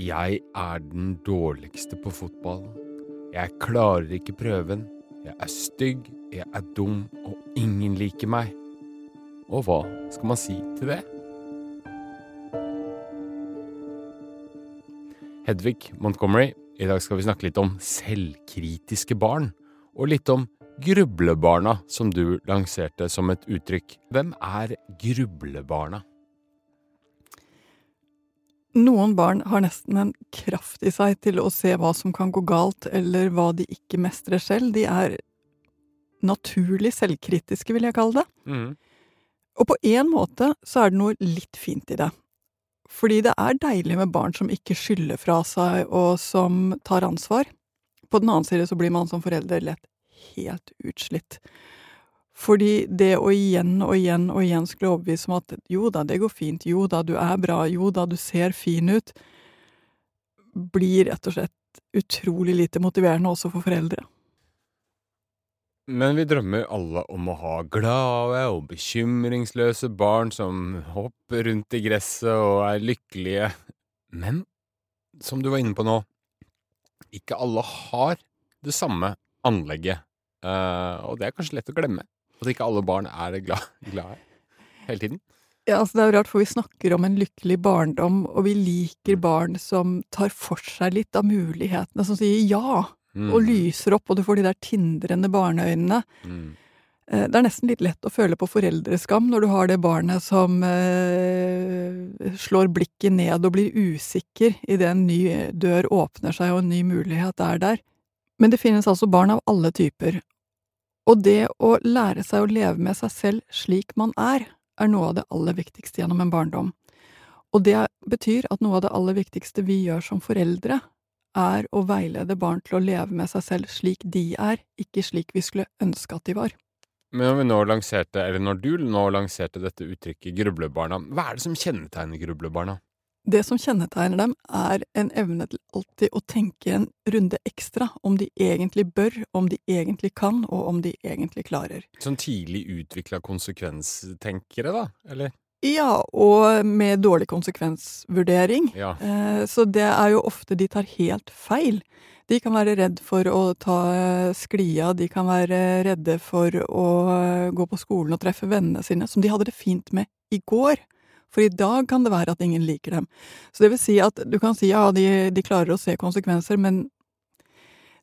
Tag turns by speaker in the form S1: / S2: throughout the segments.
S1: Jeg er den dårligste på fotball. Jeg klarer ikke prøven. Jeg er stygg, jeg er dum, og ingen liker meg. Og hva skal man si til det? Hedvig Montgomery, i dag skal vi snakke litt om selvkritiske barn, og litt om grublebarna, som du lanserte som et uttrykk. Hvem er grublebarna?
S2: Noen barn har nesten en kraft i seg til å se hva som kan gå galt, eller hva de ikke mestrer selv. De er naturlig selvkritiske, vil jeg kalle det.
S1: Mm.
S2: Og på en måte så er det noe litt fint i det. Fordi det er deilig med barn som ikke skylder fra seg, og som tar ansvar. På den annen side så blir man som forelder lett helt utslitt. Fordi det å igjen og igjen og igjen skulle overbevise om at jo da, det går fint, jo da, du er bra, jo da, du ser fin ut, blir rett og slett utrolig lite motiverende også for foreldre.
S1: Men vi drømmer alle om å ha glade og bekymringsløse barn som hopper rundt i gresset og er lykkelige. Men som du var inne på nå, ikke alle har det samme anlegget. Uh, og det er kanskje lett å glemme. At ikke alle barn er glad, glade hele tiden.
S2: Ja, altså det er jo rart, for vi snakker om en lykkelig barndom, og vi liker barn som tar for seg litt av mulighetene, som sier ja,
S1: Mm.
S2: og lyser opp, og du får de der tindrende barneøynene.
S1: Mm.
S2: Eh, Det er nesten litt lett å føle på foreldreskam når du har det barnet som eh, slår blikket ned og blir usikker idet en ny dør åpner seg og en ny mulighet er der. Men det finnes altså barn av alle typer, og det å lære seg å leve med seg selv slik man er, er noe av det aller viktigste gjennom en barndom. Og det betyr at noe av det aller viktigste vi gjør som foreldre, er å veilede barn til å leve med seg selv slik de er, ikke slik vi skulle ønske at de var.
S1: Men når vi nå lanserte, eller når du nå lanserte dette uttrykket grublebarna, hva er det som kjennetegner grublebarna?
S2: Det som kjennetegner dem, er en evne til alltid å tenke en runde ekstra om de egentlig bør, om de egentlig kan, og om de egentlig klarer.
S1: Sånn tidlig utvikla konsekvenstenkere, da? Eller?
S2: Ja, og med dårlig konsekvensvurdering.
S1: Ja.
S2: Eh, Så det er jo ofte de tar helt feil. De kan være redd for å ta eh, sklia, de kan være redde for å eh, gå på skolen og treffe vennene sine, som de hadde det fint med i går. For i dag kan det være at ingen liker dem. Så det vil si at du kan si ja, de, de klarer å se konsekvenser, men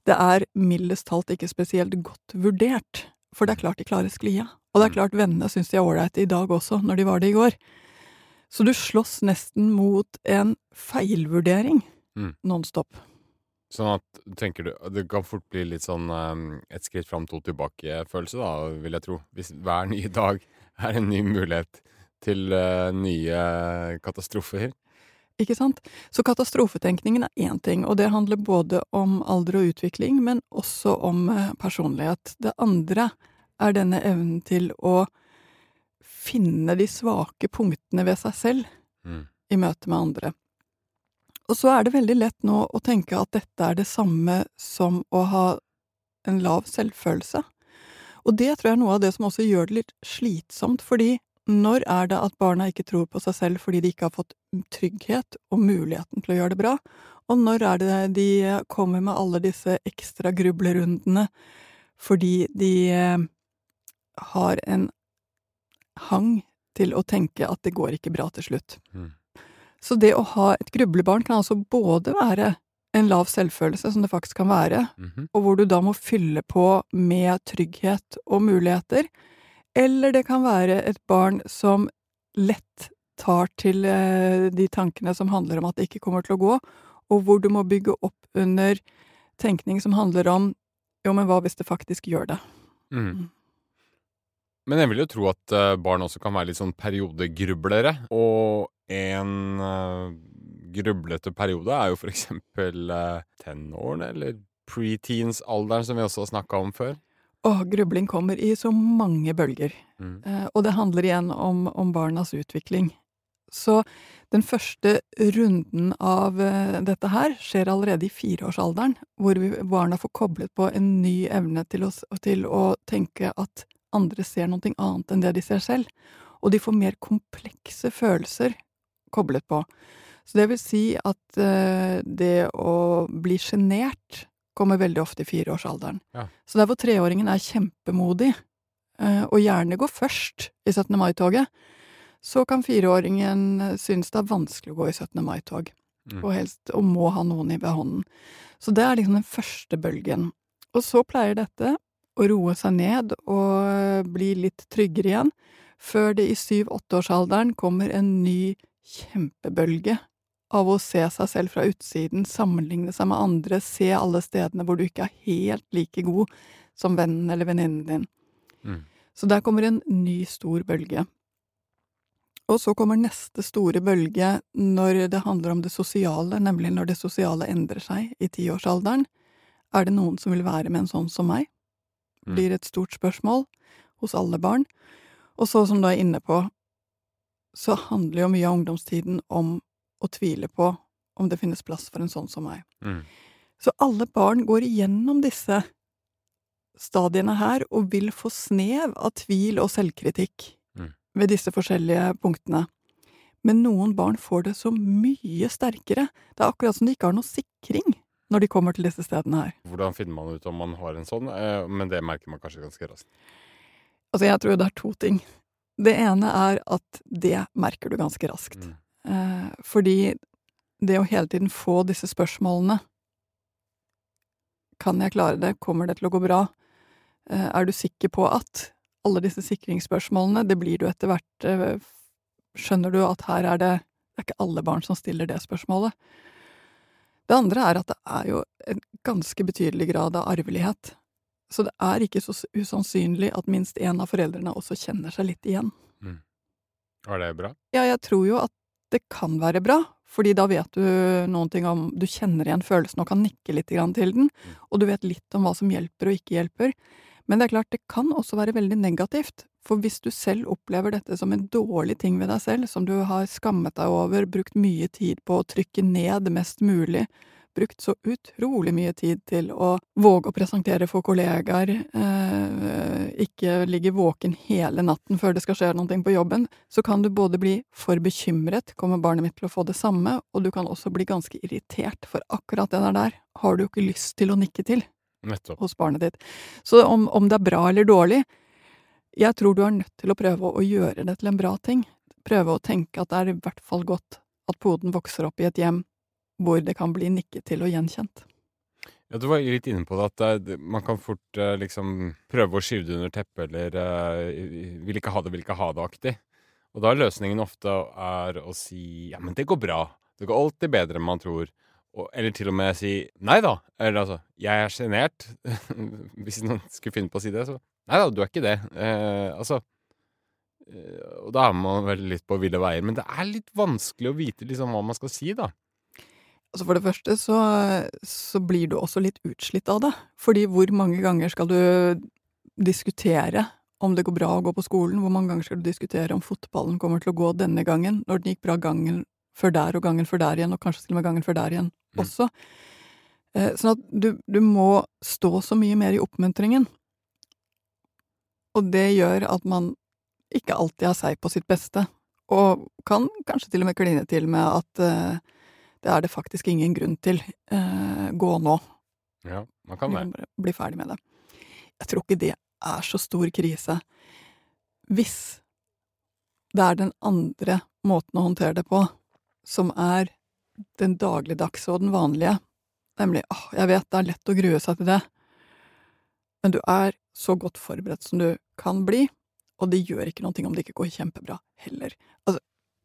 S2: det er mildest talt ikke spesielt godt vurdert. For det er klart de klarer sklia. Og det er klart vennene syns de er ålreite i dag også, når de var det i går. Så du slåss nesten mot en feilvurdering
S1: Mm.
S2: nonstop.
S1: Sånn at, tenker du, det kan fort bli litt sånn um, et skritt fram, to tilbake-følelse, da, vil jeg tro. Hvis hver nye dag er en ny mulighet til uh, nye katastrofer.
S2: Ikke sant? Så katastrofetenkningen er én ting, og det handler både om alder og utvikling, men også om eh, personlighet. Det andre er denne evnen til å finne de svake punktene ved seg selv
S1: Mm.
S2: i møte med andre. Og så er det veldig lett nå å tenke at dette er det samme som å ha en lav selvfølelse. Og det tror jeg er noe av det som også gjør det litt slitsomt, fordi når er det at barna ikke tror på seg selv fordi de ikke har fått trygghet og muligheten til å gjøre det bra, og når er det de kommer med alle disse ekstra grublerundene fordi de eh, har en hang til å tenke at det går ikke bra til slutt.
S1: Mm.
S2: Så det å ha et grublebarn kan altså både være en lav selvfølelse, som det faktisk kan være,
S1: Mhm.
S2: og hvor du da må fylle på med trygghet og muligheter, eller det kan være et barn som lett tar til eh, de tankene som handler om at det ikke kommer til å gå, og hvor du må bygge opp under tenkning som handler om jo, men hva hvis det faktisk gjør det?
S1: Mm.
S2: Mm.
S1: Men jeg vil jo tro at eh, barn også kan være litt sånn periodegrublere. Og en uh, grublete periode er jo for eksempel uh, tenårene, eller preteens-alderen, som vi også har snakka om før.
S2: Åh, grubling kommer i så mange bølger.
S1: Mm.
S2: Eh, og det handler igjen om, om barnas utvikling. Så den første runden av eh, dette her skjer allerede i fireårsalderen, hvor vi, barna får koblet på en ny evne til å, til å tenke at andre ser noe annet enn det de ser selv. Og de får mer komplekse følelser koblet på. Så det vil si at eh, det å bli sjenert kommer veldig ofte i fireårsalderen.
S1: Ja.
S2: Så der hvor treåringen er kjempemodig, eh, og gjerne går først i 17. mai-toget, så kan fireåringen synes det er vanskelig å gå i 17. mai-tog,
S1: Mm.
S2: og helst og må ha noen i ved hånden. Så det er liksom den første bølgen. Og så pleier dette å roe seg ned og bli litt tryggere igjen, før det i syv-åtteårsalderen kommer en ny kjempebølge av å se seg selv fra utsiden, sammenligne seg med andre, se alle stedene hvor du ikke er helt like god som vennen eller venninnen din.
S1: Mm.
S2: Så der kommer en ny stor bølge. Og så kommer neste store bølge når det handler om det sosiale, nemlig når det sosiale endrer seg i tiårsalderen. Er det noen som vil være med en sånn som meg?
S1: Mm.
S2: Blir et stort spørsmål hos alle barn. Og så, som du er inne på, så handler jo mye av ungdomstiden om å tvile på om det finnes plass for en sånn som meg.
S1: Mm.
S2: Så alle barn går igjennom disse stadiene her og vil få snev av tvil og selvkritikk
S1: Mm.
S2: ved disse forskjellige punktene. Men noen barn får det så mye sterkere. Det er akkurat som de ikke har noe sikring når de kommer til disse stedene her.
S1: Hvordan finner man ut om man har en sånn? Eh, men det merker man kanskje ganske raskt.
S2: Altså, jeg tror det er to ting. Det ene er at det merker du ganske raskt.
S1: Mm.
S2: Eh, fordi det å hele tiden få disse spørsmålene Kan jeg klare det? Kommer det til å gå bra? Eh, er du sikker på at Alle disse sikringsspørsmålene, det blir du etter hvert eh, Skjønner du at her er det Det er ikke alle barn som stiller det spørsmålet. Det andre er at det er jo en ganske betydelig grad av arvelighet. Så det er ikke så usannsynlig at minst én av foreldrene også kjenner seg litt igjen.
S1: Var det bra?
S2: Ja, jeg tror jo at det kan være bra, fordi da vet du noen ting om Du kjenner igjen følelsen og kan nikke litt til den, og du vet litt om hva som hjelper og ikke hjelper. Men det er klart, det kan også være veldig negativt, for hvis du selv opplever dette som en dårlig ting ved deg selv, som du har skammet deg over, brukt mye tid på å trykke ned mest mulig, brukt så utrolig mye tid til å våge å presentere for kollegaer, eh, ikke ligge våken hele natten før det skal skje noe på jobben, så kan du både bli for bekymret, kommer barnet mitt til å få det samme, og du kan også bli ganske irritert, for akkurat det der der har du jo ikke lyst til å nikke til
S1: Nettopp.
S2: hos barnet ditt. Så om, om det er bra eller dårlig, jeg tror du er nødt til å prøve å gjøre det til en bra ting. Prøve å tenke at det er i hvert fall godt at poden vokser opp i et hjem hvor det kan bli nikket til og gjenkjent.
S1: Ja, Du var litt inne på det at man kan fort eh, liksom prøve å skyve det under teppet, eller eh, vil ikke ha det, vil ikke ha det-aktig. Og da er løsningen ofte er å si ja, men det går bra. Det går alltid bedre enn man tror. Eller til og med si nei da. Eller altså, jeg er sjenert. Hvis noen skulle finne på å si det, så nei da, du er ikke det. Eh, altså eh, Og da er man vel litt på ville veier. Men det er litt vanskelig å vite liksom hva man skal si, da.
S2: Altså For det første så, så blir du også litt utslitt av det. Fordi hvor mange ganger skal du diskutere om det går bra å gå på skolen? Hvor mange ganger skal du diskutere om fotballen kommer til å gå denne gangen, når den gikk bra gangen før der og gangen før der igjen, og kanskje til og med gangen før der igjen
S1: Mm.
S2: også? Eh, sånn at du, du må stå så mye mer i oppmuntringen. Og det gjør at man ikke alltid har seg på sitt beste, og kan kanskje til og med kline til med at eh, det er det faktisk ingen grunn til. Eh, gå nå.
S1: Ja, man kan det.
S2: bli ferdig med det. Jeg tror ikke det er så stor krise. Hvis det er den andre måten å håndtere det på, som er den dagligdagse og den vanlige, nemlig åh, jeg vet det er lett å grue seg til det, men du er så godt forberedt som du kan bli, og det gjør ikke noe om det ikke går kjempebra heller. Altså,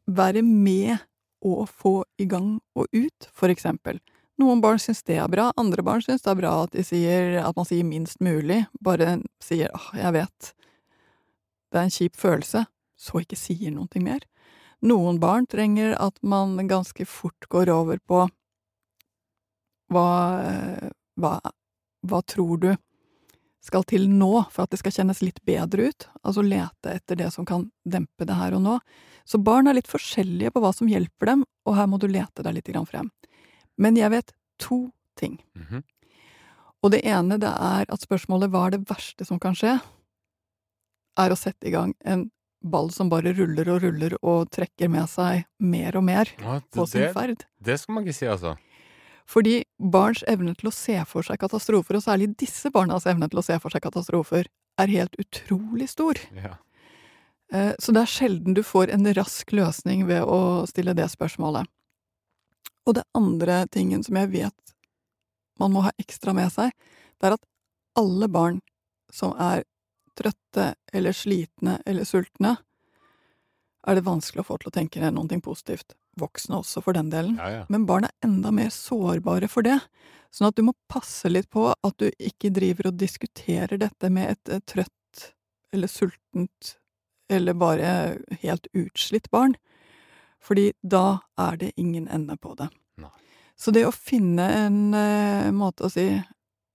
S2: være med å få i gang og ut, for eksempel. Noen barn syns det er bra, andre barn syns det er bra at, sier, at man sier minst mulig, bare sier åh, jeg vet, det er en kjip følelse, så ikke sier noe mer. Noen barn trenger at man ganske fort går over på hva, hva, hva tror du skal til nå for at det skal kjennes litt bedre ut, altså lete etter det som kan dempe det her og nå. Så barn er litt forskjellige på hva som hjelper dem, og her må du lete deg litt frem. Men jeg vet to ting.
S1: Mhm.
S2: Og det ene det er at spørsmålet hva er det verste som kan skje, er å sette i gang en ball som bare ruller og ruller og trekker med seg mer og mer
S1: Ja,
S2: på sin
S1: det,
S2: ferd.
S1: det skal man ikke si, altså.
S2: Fordi barns evne til å se for seg katastrofer, og særlig disse barnas evne til å se for seg katastrofer, er helt utrolig stor.
S1: Ja.
S2: Eh, Så det er sjelden du får en rask løsning ved å stille det spørsmålet. Og det andre tingen som jeg vet man må ha ekstra med seg, det er at alle barn som er trøtte eller slitne eller sultne, er det vanskelig å få til å tenke noe positivt. Voksne også, for den delen.
S1: ja, ja.
S2: Men barn er enda mer sårbare for det, sånn at du må passe litt på at du ikke driver og diskuterer dette med et trøtt eller sultent eller bare helt utslitt barn, fordi da er det ingen ende på det.
S1: Nei.
S2: Så det å finne en eh, måte å si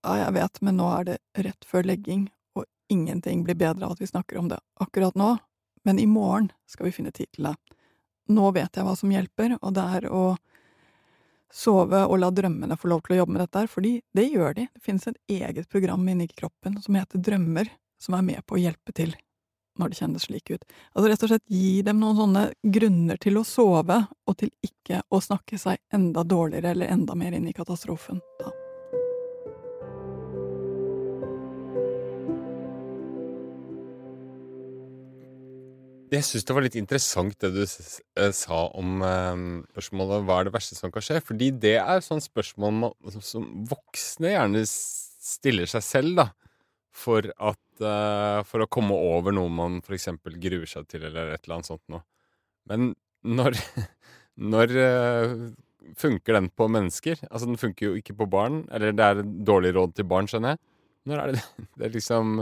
S2: ja, jeg vet, men nå er det rett før legging, og ingenting blir bedre av at vi snakker om det akkurat nå, men i morgen skal vi finne tid til det. Nå vet jeg hva som hjelper, og det er å sove og la drømmene få lov til å jobbe med dette her, fordi det gjør de. Det finnes et eget program inni kroppen som heter Drømmer, som er med på å hjelpe til når det kjennes slik ut. Altså rett og slett gi dem noen sånne grunner til å sove, og til ikke å snakke seg enda dårligere eller enda mer inn i katastrofen. Da.
S1: Jeg syns det var litt interessant det du eh, sa om eh, spørsmålet hva er det verste som kan skje? Fordi det er sånn spørsmål man, som- voksne gjerne stiller seg selv, da. For at eh, For å komme over noe man f.eks. gruer seg til, eller et eller annet sånt noe. Men når Når eh, funker den på mennesker? Altså, den funker jo ikke på barn. Eller det er dårlig råd til barn, skjønner jeg. Når er det det er liksom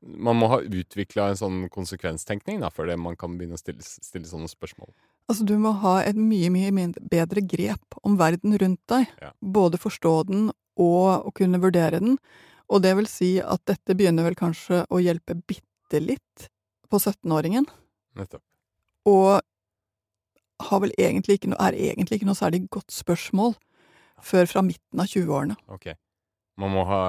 S1: Man må ha utvikla en sånn konsekvenstenkning da, før det man kan begynne å stille, stille sånne spørsmål.
S2: Altså, du må ha et mye, mye bedre grep om verden rundt deg.
S1: Ja.
S2: Både forstå den og å kunne vurdere den. Og det vil si at dette begynner vel kanskje å hjelpe bitte litt på 17-åringen.
S1: Nettopp.
S2: Og har vel egentlig ikke noe, er egentlig ikke noe særlig godt spørsmål før fra midten av 20-årene.
S1: Ok. Man må ha,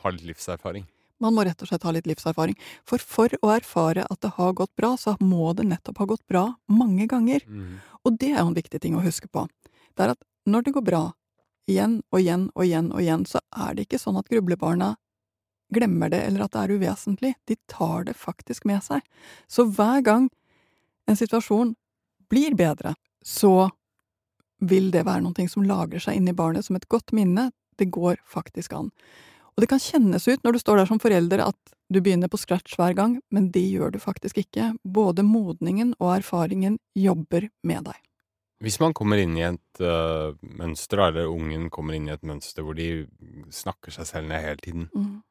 S1: ha litt livserfaring.
S2: Man må rett og slett ha litt livserfaring. For for å erfare at det har gått bra, så må det nettopp ha gått bra mange ganger. Og det er jo en viktig ting å huske på. Det er at når det går bra, igjen og igjen og igjen og igjen, så er det ikke sånn at grublebarna glemmer det eller at det er uvesentlig. De tar det faktisk med seg. Så hver gang en situasjon blir bedre, så vil det være noe som lagrer seg inni barnet som et godt minne. Det går faktisk an. Og det kan kjennes ut når du står der som forelder at du begynner på scratch hver gang, men det gjør du faktisk ikke. Både modningen og erfaringen jobber med deg.
S1: Hvis man kommer inn i et uh, mønster, eller ungen kommer inn i et mønster hvor de snakker seg selv ned hele tiden,
S2: Mm.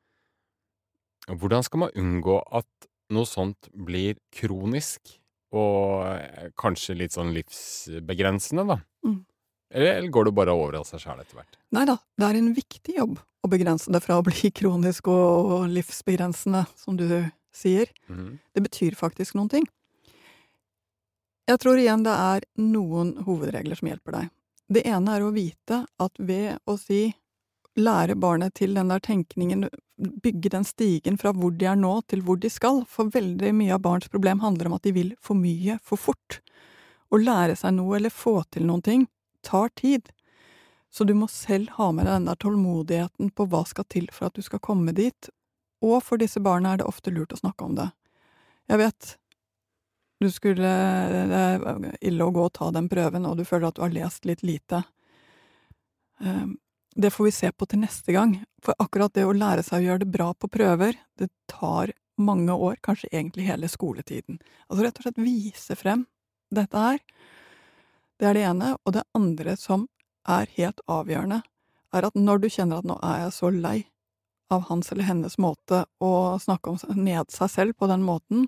S1: hvordan skal man unngå at noe sånt blir kronisk og eh, kanskje litt sånn livsbegrensende, da?
S2: Mm.
S1: Eller, går det bare over av seg sjæl etter hvert?
S2: Nei da, det er en viktig jobb å begrense det fra å bli kronisk og, livsbegrensende, som du sier.
S1: Mhm.
S2: Det betyr faktisk noen ting. Jeg tror igjen det er noen hovedregler som hjelper deg. Det ene er å vite at ved å si lære barnet til den der tenkningen, bygge den stigen fra hvor de er nå til hvor de skal, for veldig mye av barns problem handler om at de vil for mye for fort. Å lære seg noe eller få til noen ting tar tid. Så du må selv ha med deg den der tålmodigheten på hva skal til for at du skal komme dit, og for disse barna er det ofte lurt å snakke om det. Jeg vet, du skulle Det er ille å gå og ta den prøven, og du føler at du har lest litt lite. Ehm, Det får vi se på til neste gang, for akkurat det å lære seg å gjøre det bra på prøver, det tar mange år, kanskje egentlig hele skoletiden. Altså rett og slett vise frem dette her. Det er det ene. Og det andre som er helt avgjørende, er at når du kjenner at nå er jeg så lei av hans eller hennes måte å snakke om ned seg selv på den måten,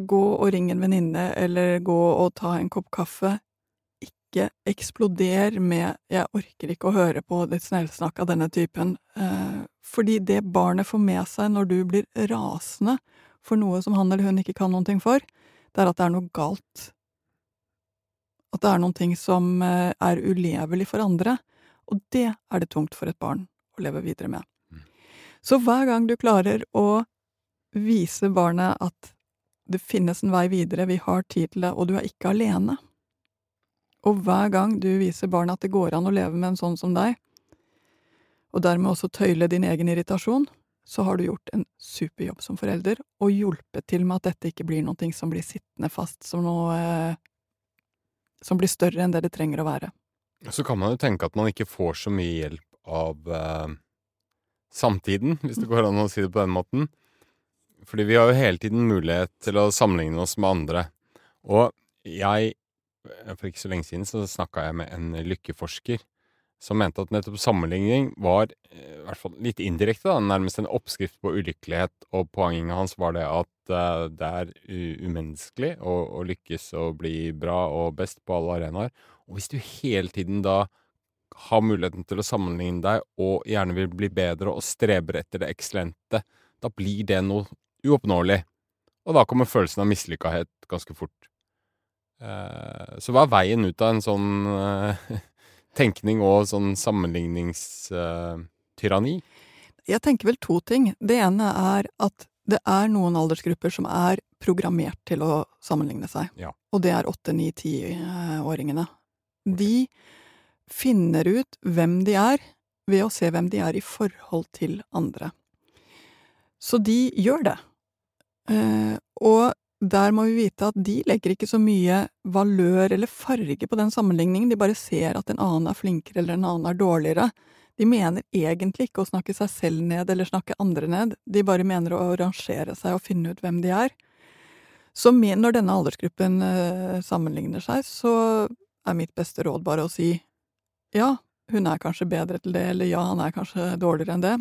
S2: gå og ring en venninne, eller gå og ta en kopp kaffe. Ikke eksploder med 'jeg orker ikke å høre på ditt snellsnakk av denne typen', eh, fordi det barnet får med seg når du blir rasende for noe som han eller hun ikke kan ting for, det er at det er noe galt. At det er noen ting som eh, er ulevelig for andre, og det er det tungt for et barn å leve videre med.
S1: Mm.
S2: Så hver gang du klarer å vise barnet at det finnes en vei videre, vi har tid til det, og du er ikke alene. Og hver gang du viser barnet at det går an å leve med en sånn som deg, og dermed også tøyle din egen irritasjon, så har du gjort en superjobb som forelder, og hjulpet til med at dette ikke blir noe som blir sittende fast som noe eh, som blir større enn det det trenger å være.
S1: Så kan man jo tenke at man ikke får så mye hjelp av eh, samtiden, hvis det går an å si det på den måten. Fordi vi har jo hele tiden mulighet til å sammenligne oss med andre. Og jeg For ikke så lenge siden så snakka jeg med en lykkeforsker som mente at nettopp sammenligning var eh, i hvert fall litt indirekte, da, nærmest en oppskrift på ulykkelighet, og poenget hans var det at uh, det er umenneskelig å, å, lykkes og bli bra og best på alle arenaer. Og hvis du hele tiden da har muligheten til å sammenligne deg og gjerne vil bli bedre og streber etter det eksellente, da blir det noe uoppnåelig. Og da kommer følelsen av mislykkahet ganske fort. Uh, så hva er veien ut av en sånn uh, tenkning og sånn sammenligningstyranni?
S2: Jeg tenker vel to ting. Det ene er at det er noen aldersgrupper som er programmert til å sammenligne seg.
S1: Ja.
S2: Og det er åtte, ni, tiåringene. De finner ut hvem de er ved å se hvem de er i forhold til andre. Så de gjør det. Uh, og der må vi vite at de legger ikke så mye valør eller farge på den sammenligningen, de bare ser at en annen er flinkere eller en annen er dårligere. De mener egentlig ikke å snakke seg selv ned eller snakke andre ned, de bare mener å rangere seg og finne ut hvem de er. Så når denne aldersgruppen uh, sammenligner seg, så er mitt beste råd bare å si ja, hun er kanskje bedre til det, eller ja, han er kanskje dårligere enn det,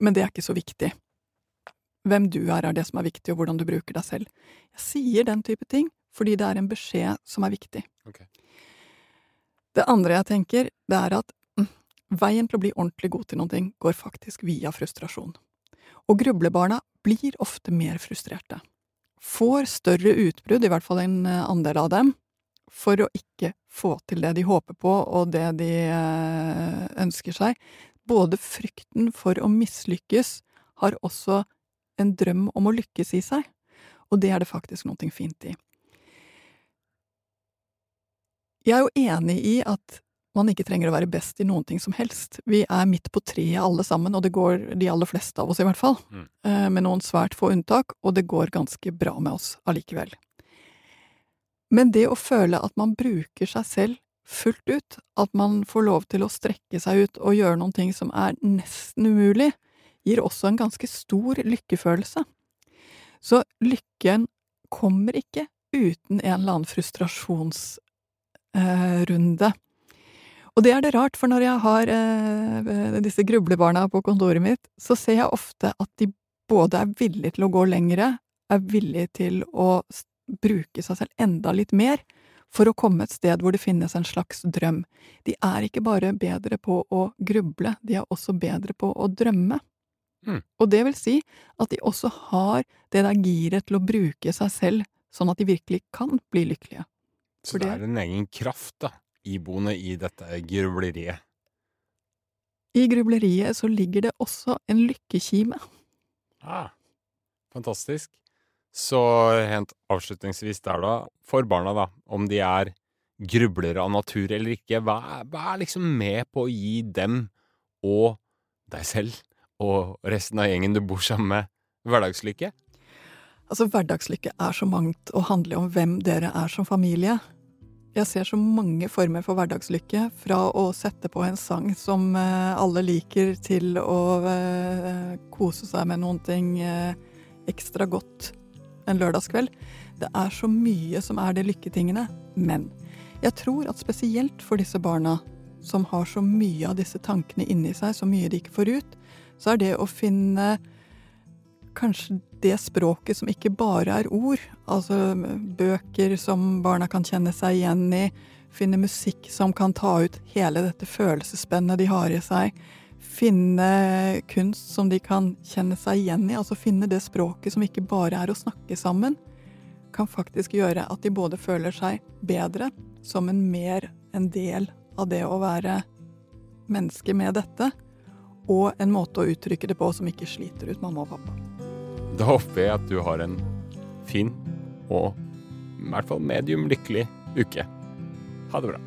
S2: men det er ikke så viktig. Hvem du er, er det som er viktig, og hvordan du bruker deg selv. Jeg sier den type ting fordi det er en beskjed som er viktig.
S1: Okay.
S2: Det andre jeg tenker, det er at mm, veien til å bli ordentlig god til noe går faktisk via frustrasjon. Og grublebarna blir ofte mer frustrerte. Får større utbrudd, i hvert fall en eh, andel av dem, for å ikke få til det de håper på og det de eh, ønsker seg. Både frykten for å mislykkes har også en drøm om å lykkes i seg, og det er det faktisk noe fint i. Jeg er jo enig i at man ikke trenger å være best i noen ting som helst. Vi er midt på treet alle sammen, og det går de aller fleste av oss i hvert fall, mm. Eh, med noen svært få unntak, og det går ganske bra med oss allikevel. Men det å føle at man bruker seg selv fullt ut, at man får lov til å strekke seg ut og gjøre noen ting som er nesten umulig, gir også en ganske stor lykkefølelse. Så lykken kommer ikke uten en eller annen frustrasjonsrunde. Eh, og det er det rart, for når jeg har eh, disse grublebarna på kontoret mitt, så ser jeg ofte at de både er villige til å gå lengre, er villige til å bruke seg selv enda litt mer, for å komme et sted hvor det finnes en slags drøm. De er ikke bare bedre på å gruble, de er også bedre på å drømme.
S1: Mm.
S2: Og det vil si at de også har det der giret til å bruke seg selv, sånn at de virkelig kan bli lykkelige.
S1: Så det er en egen kraft, da, iboende i dette grubleriet?
S2: I grubleriet så ligger det også en lykkekime.
S1: Ah, fantastisk. Så helt avslutningsvis der, da, for barna, da, om de er grublere av natur eller ikke, hva er, hva er liksom med på å gi dem og deg selv og resten av gjengen du bor sammen med, hverdagslykke?
S2: Altså, hverdagslykke er så mangt og handler om hvem dere er som familie. Jeg ser så mange former for hverdagslykke, fra å sette på en sang som eh, alle liker, til å eh, kose seg med noen ting eh, ekstra godt en lørdagskveld. Det er så mye som er de lykketingene. Men jeg tror at spesielt for disse barna, som har så mye av disse tankene inni seg, så mye de ikke får ut, så er det å finne kanskje det språket som ikke bare er ord, altså bøker som barna kan kjenne seg igjen i, finne musikk som kan ta ut hele dette følelsesspennet de har i seg, finne kunst som de kan kjenne seg igjen i, altså finne det språket som ikke bare er å snakke sammen, kan faktisk gjøre at de både føler seg bedre, som en mer en del av det å være menneske med dette, og en måte å uttrykke det på som ikke sliter ut mamma og pappa.
S1: Da håper jeg at du har en fin og i hvert fall medium lykkelig uke. Ha det bra.